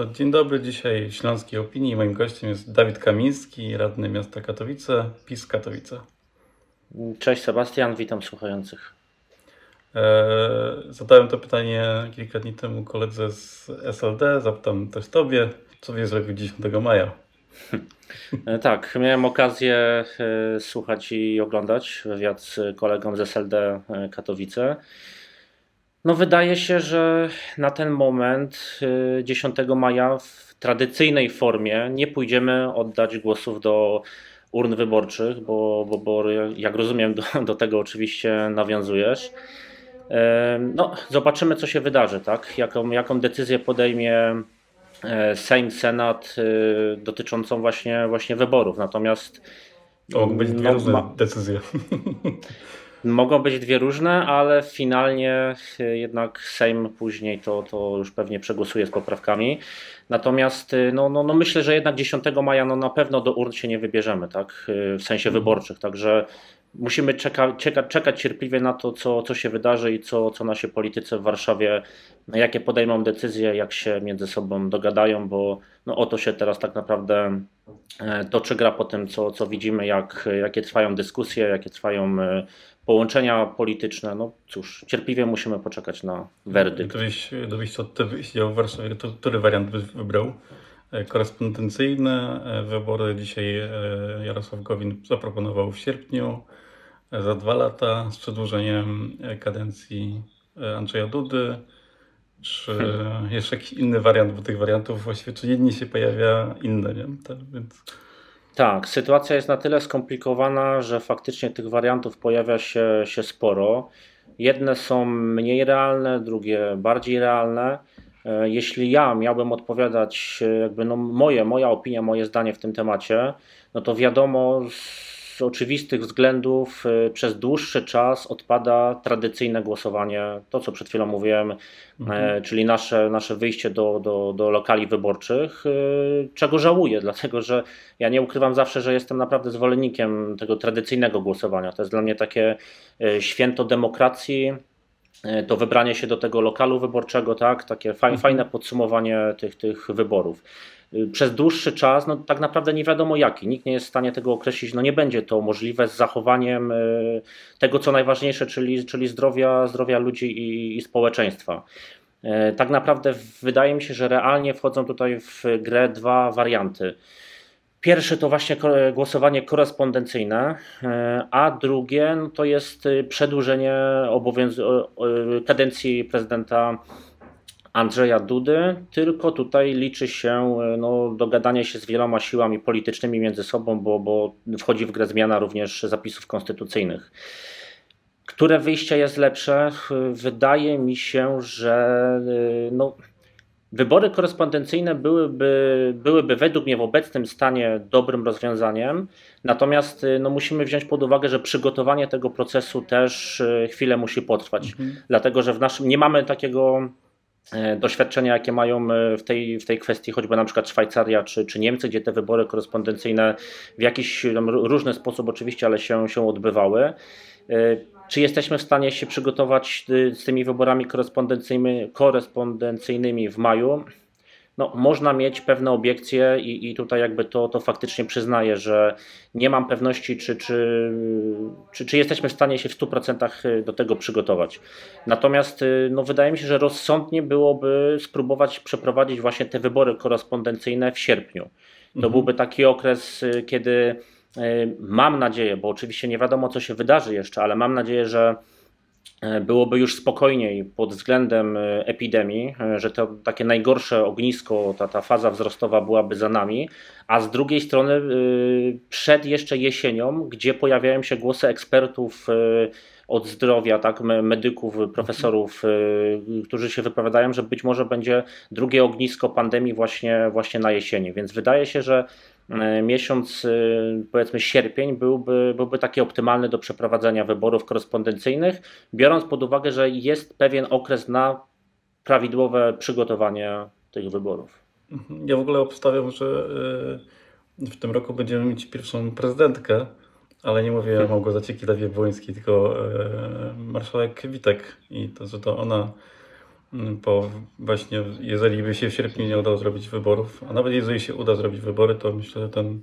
To dzień dobry, dzisiaj Śląskiej Opinii. Moim gościem jest Dawid Kamiński, radny miasta Katowice, PiS Katowice. Cześć Sebastian, witam słuchających. Eee, zadałem to pytanie kilka dni temu koledze z SLD, zapytam też Tobie, co byś zrobił 10 maja? E, Tak, miałem okazję e, słuchać i oglądać wywiad z kolegą z SLD e, Katowice. No wydaje się, że na ten moment e, 10 maja w tradycyjnej formie nie pójdziemy oddać głosów do urn wyborczych, bo, bo, bo jak rozumiem do, do tego oczywiście nawiązujesz. No, zobaczymy, co się wydarzy, tak? Jaką, jaką decyzję podejmie e, Sejm, Senat e, dotyczącą właśnie, właśnie wyborów. Natomiast To mogą być dwie no, różne ma- decyzje. mogą być dwie różne, ale finalnie e, jednak Sejm później to, to już pewnie przegłosuje z poprawkami. Natomiast e, no, no, no myślę, że jednak 10 maja no, na pewno do urn się nie wybierzemy, tak? E, w sensie wyborczych. Także musimy czeka, czeka, czekać cierpliwie na to, co, co się wydarzy i co, co nasi politycy w Warszawie, jakie podejmą decyzje, jak się między sobą dogadają, bo no, o to się teraz tak naprawdę e, toczy gra po tym, co, co widzimy, jak, jakie trwają dyskusje, jakie trwają e, połączenia polityczne. No cóż, cierpliwie musimy poczekać na werdykt. Gdybyś, gdybyś od ty w Warszawie, to który wariant byś wybrał? Korespondencyjne e, wybory dzisiaj e, Jarosław Gowin zaproponował w sierpniu e, za dwa lata z przedłużeniem kadencji Andrzeja Dudy. Czy jeszcze jakiś inny wariant, bo tych wariantów właściwie codziennie się pojawia inne, nie? Tak, więc Tak, sytuacja jest na tyle skomplikowana, że faktycznie tych wariantów pojawia się, się sporo. Jedne są mniej realne, drugie bardziej realne. E, Jeśli ja miałbym odpowiadać, e, jakby no moje, moja opinia, moje zdanie w tym temacie, no to wiadomo, z oczywistych względów e, przez dłuższy czas odpada tradycyjne głosowanie, to co przed chwilą mówiłem, e, czyli nasze, nasze wyjście do, do, do lokali wyborczych, czego żałuję, dlatego że ja nie ukrywam zawsze, że jestem naprawdę zwolennikiem tego tradycyjnego głosowania. To jest dla mnie takie święto demokracji, to wybranie się do tego lokalu wyborczego, tak, takie faj, fajne podsumowanie tych, tych wyborów. Y, Przez dłuższy czas, no tak naprawdę nie wiadomo jaki, nikt nie jest w stanie tego określić, no nie będzie to możliwe z zachowaniem y, tego, co najważniejsze, czyli, czyli zdrowia, zdrowia ludzi i, i społeczeństwa. E, Tak naprawdę wydaje mi się, że realnie wchodzą tutaj w grę dwa warianty. Pierwszy to właśnie głosowanie korespondencyjne, e, a drugie no to jest y, przedłużenie kadencji prezydenta Andrzeja Dudy, tylko tutaj liczy się e, no, dogadanie się z wieloma siłami politycznymi między sobą, bo, bo wchodzi w grę zmiana również zapisów konstytucyjnych. Które wyjście jest lepsze? Wydaje mi się, że y, no, wybory korespondencyjne byłyby, byłyby według mnie w obecnym stanie dobrym rozwiązaniem, natomiast y, no, musimy wziąć pod uwagę, że przygotowanie tego procesu też y, chwilę musi potrwać, dlatego że w naszym nie mamy takiego e, doświadczenia, jakie mają w tej, w tej kwestii choćby na przykład Szwajcaria czy, czy Niemcy, gdzie te wybory korespondencyjne w jakiś różny sposób oczywiście, ale się, się odbywały. Czy jesteśmy w stanie się przygotować y, z tymi wyborami korespondencyjnymi, korespondencyjnymi w maju? No, można mieć pewne obiekcje i, i tutaj jakby to, to faktycznie przyznaję, że nie mam pewności, czy, czy, czy, czy jesteśmy w stanie się w 100% do tego przygotować. Natomiast y, no, wydaje mi się, że rozsądnie byłoby spróbować przeprowadzić właśnie te wybory korespondencyjne w sierpniu. To byłby taki okres, y, kiedy y, mam nadzieję, bo oczywiście nie wiadomo, co się wydarzy jeszcze, ale mam nadzieję, że e, byłoby już spokojniej pod względem e, epidemii, e, że to takie najgorsze ognisko, ta, ta faza wzrostowa byłaby za nami, a z drugiej strony przed jeszcze jesienią, gdzie pojawiają się głosy ekspertów od zdrowia, tak, me- medyków, profesorów, którzy się wypowiadają, że być może będzie drugie ognisko pandemii właśnie, właśnie na jesieni. Więc wydaje się, że e, miesiąc y, powiedzmy sierpień byłby, byłby taki optymalny do przeprowadzenia wyborów korespondencyjnych, biorąc pod uwagę, że jest pewien okres na prawidłowe przygotowanie tych wyborów. Ja w ogóle obstawiam, że y, w tym roku będziemy mieć pierwszą prezydentkę, ale nie mówię o Małgorzacie Kidawie-Błońskiej, tylko marszałek Witek i to, że to ona mm, po właśnie, jeżeli by się w sierpniu nie udało zrobić wyborów, a nawet jeżeli się uda zrobić wybory, to myślę, że ten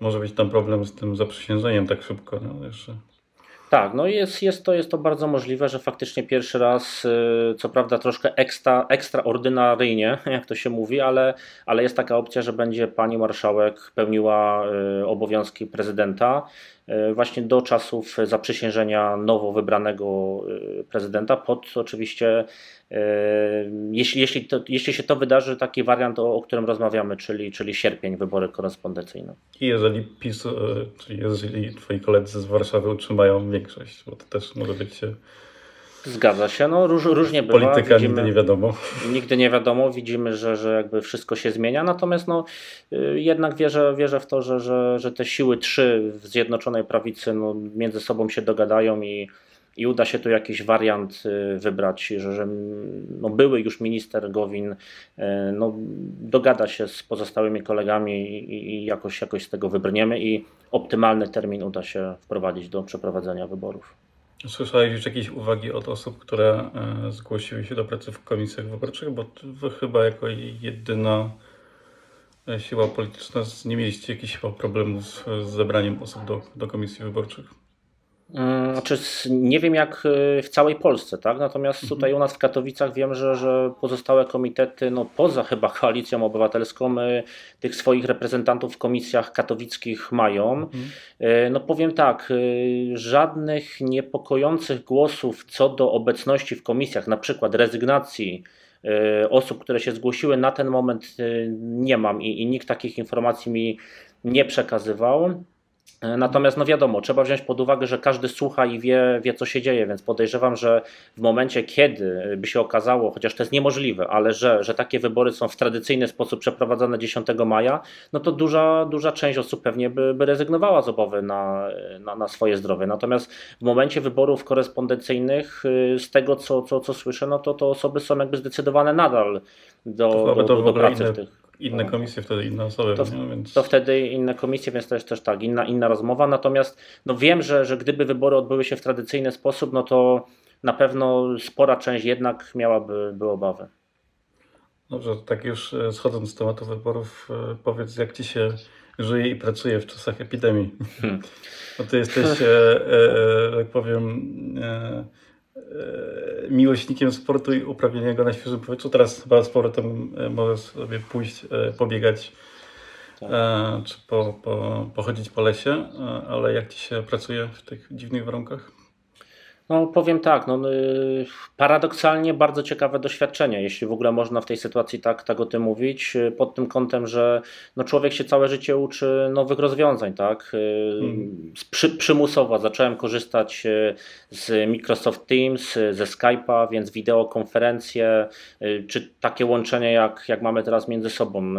może być tam problem z tym zaprzysiężeniem tak szybko, no jeszcze. Tak, no jest, jest, to, jest to bardzo możliwe, że faktycznie pierwszy raz, y, co prawda troszkę ekstra, ekstraordynaryjnie, jak to się mówi, ale, ale jest taka opcja, że będzie pani marszałek pełniła y, obowiązki prezydenta właśnie do czasów zaprzysiężenia nowo wybranego y, prezydenta pod oczywiście, y, jeśli, jeśli, to, jeśli się to wydarzy, taki wariant, o, o którym rozmawiamy, czyli, czyli sierpień, wybory korespondencyjne. I jeżeli PiS, e, czyli jeżeli twoi koledzy z Warszawy utrzymają większość, bo to też może być e, Zgadza się, no róż, różnie bywa. polityka, Widzimy- nigdy nie wiadomo. Nigdy nie wiadomo, widzimy, że, że jakby wszystko się zmienia, natomiast no, y, jednak wierzę, wierzę w to, że, że, że te siły trzy w Zjednoczonej Prawicy no, między sobą się dogadają i, i uda się tu jakiś wariant y, wybrać, że, że no, były już minister Gowin y, no, dogada się z pozostałymi kolegami i, i jakoś, jakoś z tego wybrniemy i optymalny termin uda się wprowadzić do przeprowadzenia wyborów. Słyszałeś już jakieś uwagi od osób, które e, zgłosiły się do pracy w komisjach wyborczych, bo wy chyba jako jedyna e, siła polityczna nie mieliście jakichś problemów z, z zebraniem osób do, do komisji wyborczych. Mm, Znaczy, nie wiem jak y, w całej Polsce, tak? Natomiast tutaj u nas w Katowicach wiem, że, że pozostałe komitety, no poza chyba koalicją obywatelską, y, tych swoich reprezentantów w komisjach katowickich mają. Y, No powiem tak, żadnych niepokojących głosów co do obecności w komisjach, na przykład rezygnacji osób, które się zgłosiły na ten moment nie mam i, i nikt takich informacji mi nie przekazywał. E, Natomiast no wiadomo, trzeba wziąć pod uwagę, że każdy słucha i wie, wie co się dzieje, więc podejrzewam, że w momencie, kiedy by się okazało, chociaż to jest niemożliwe, ale że, że takie wybory są w tradycyjny sposób przeprowadzane 10 maja, no to duża, duża część osób pewnie by, by rezygnowała z obawy na, na, na swoje zdrowie. Natomiast w momencie wyborów korespondencyjnych, z tego co, co, co słyszę, no to, to osoby są jakby zdecydowane nadal do, chyba do, do, do pracy w tych. Inne No. komisje, wtedy inne osoby, To- nie? więc To wtedy inne komisje, więc to jest też tak, inna, inna rozmowa. Natomiast no wiem, że, że gdyby wybory odbyły się w tradycyjny sposób, no to na pewno spora część jednak miałaby by obawy. dobrze, tak już e, schodząc z tematu wyborów, e, powiedz jak ci się żyje i pracuje w czasach epidemii. Hmm. Bo ty jesteś, e, e, tak powiem, e, e, miłośnikiem sportu i uprawiania go na świeżym powietrzu. Teraz chyba z powrotem e, możesz sobie pójść, e, pobiegać Tak. e, czy po, po, pochodzić po lesie, e, ale jak ci się pracuje w tych dziwnych warunkach? No powiem tak, no, y, paradoksalnie bardzo ciekawe doświadczenie, jeśli w ogóle można w tej sytuacji tak, tak o tym mówić, y, pod tym kątem, że no, człowiek się całe życie uczy nowych rozwiązań, tak? Z Przy, przymusowo zacząłem korzystać z Microsoft Teams, ze Skype'a, więc wideokonferencje, czy takie łączenie jak, jak mamy teraz między sobą.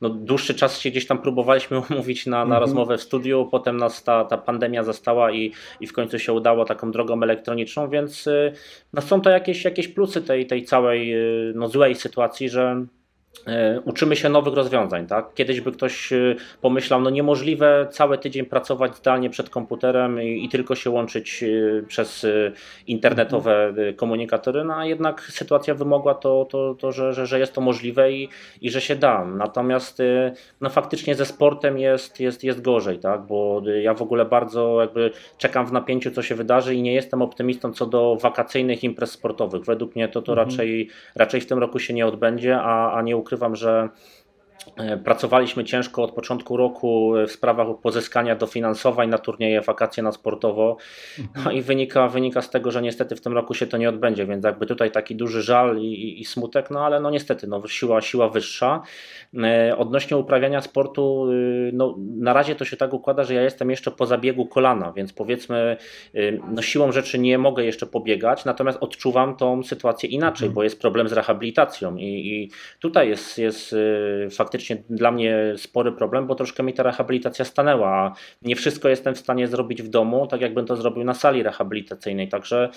No, dłuższy czas się gdzieś tam próbowaliśmy umówić na, na Mhm. rozmowę w studiu, potem nas ta, ta pandemia zastała i, i w końcu się udało taką drogą elektroniczną, więc y, no są to jakieś, jakieś plusy tej, tej całej y, no, złej sytuacji, że uczymy się nowych rozwiązań. Tak? Kiedyś by ktoś y, pomyślał, no niemożliwe cały tydzień pracować zdalnie przed komputerem i, i tylko się łączyć y, przez internetowe y, komunikatory, no a jednak sytuacja wymogła to, to, to że, że, że jest to możliwe i, i że się da. Natomiast no faktycznie ze sportem jest, jest, jest gorzej, tak? bo ja w ogóle bardzo jakby czekam w napięciu, co się wydarzy i nie jestem optymistą co do wakacyjnych imprez sportowych. Według mnie to, to Mhm. raczej, raczej w tym roku się nie odbędzie, a, a nie ukrywam, że Pracowaliśmy ciężko od początku roku w sprawach pozyskania dofinansowań na turnieje, wakacje na sportowo. No i wynika, wynika z tego, że niestety w tym roku się to nie odbędzie, więc jakby tutaj taki duży żal i, i, i smutek, no ale no niestety, no siła, siła wyższa. E, Odnośnie uprawiania sportu, y, no na razie to się tak układa, że ja jestem jeszcze po zabiegu kolana, więc powiedzmy, y, no siłą rzeczy nie mogę jeszcze pobiegać, natomiast odczuwam tą sytuację inaczej, Mhm. bo jest problem z rehabilitacją i, i tutaj jest, jest y, faktycznie dla mnie spory problem, bo troszkę mi ta rehabilitacja stanęła, nie wszystko jestem w stanie zrobić w domu, tak jakbym to zrobił na sali rehabilitacyjnej, także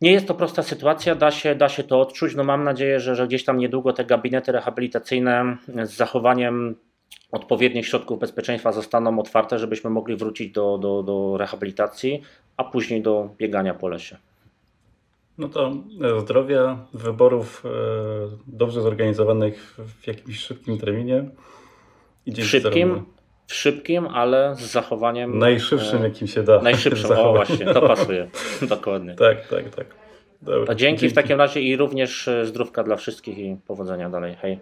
nie jest to prosta sytuacja, da się, da się to odczuć. No mam nadzieję, że, że gdzieś tam niedługo te gabinety rehabilitacyjne z zachowaniem odpowiednich środków bezpieczeństwa zostaną otwarte, żebyśmy mogli wrócić do, do, do rehabilitacji, a później do biegania po lesie. No to e, zdrowia, wyborów e, dobrze zorganizowanych w jakimś szybkim terminie. I dzięki szybkim, temu- w szybkim, ale z zachowaniem. Najszybszym, e, jakim się da. Najszybszym, o właśnie, to pasuje. Dokładnie. Tak, tak, tak. Dobra, To dzięki w takim razie i również e, zdrówka dla wszystkich i powodzenia dalej. Hej.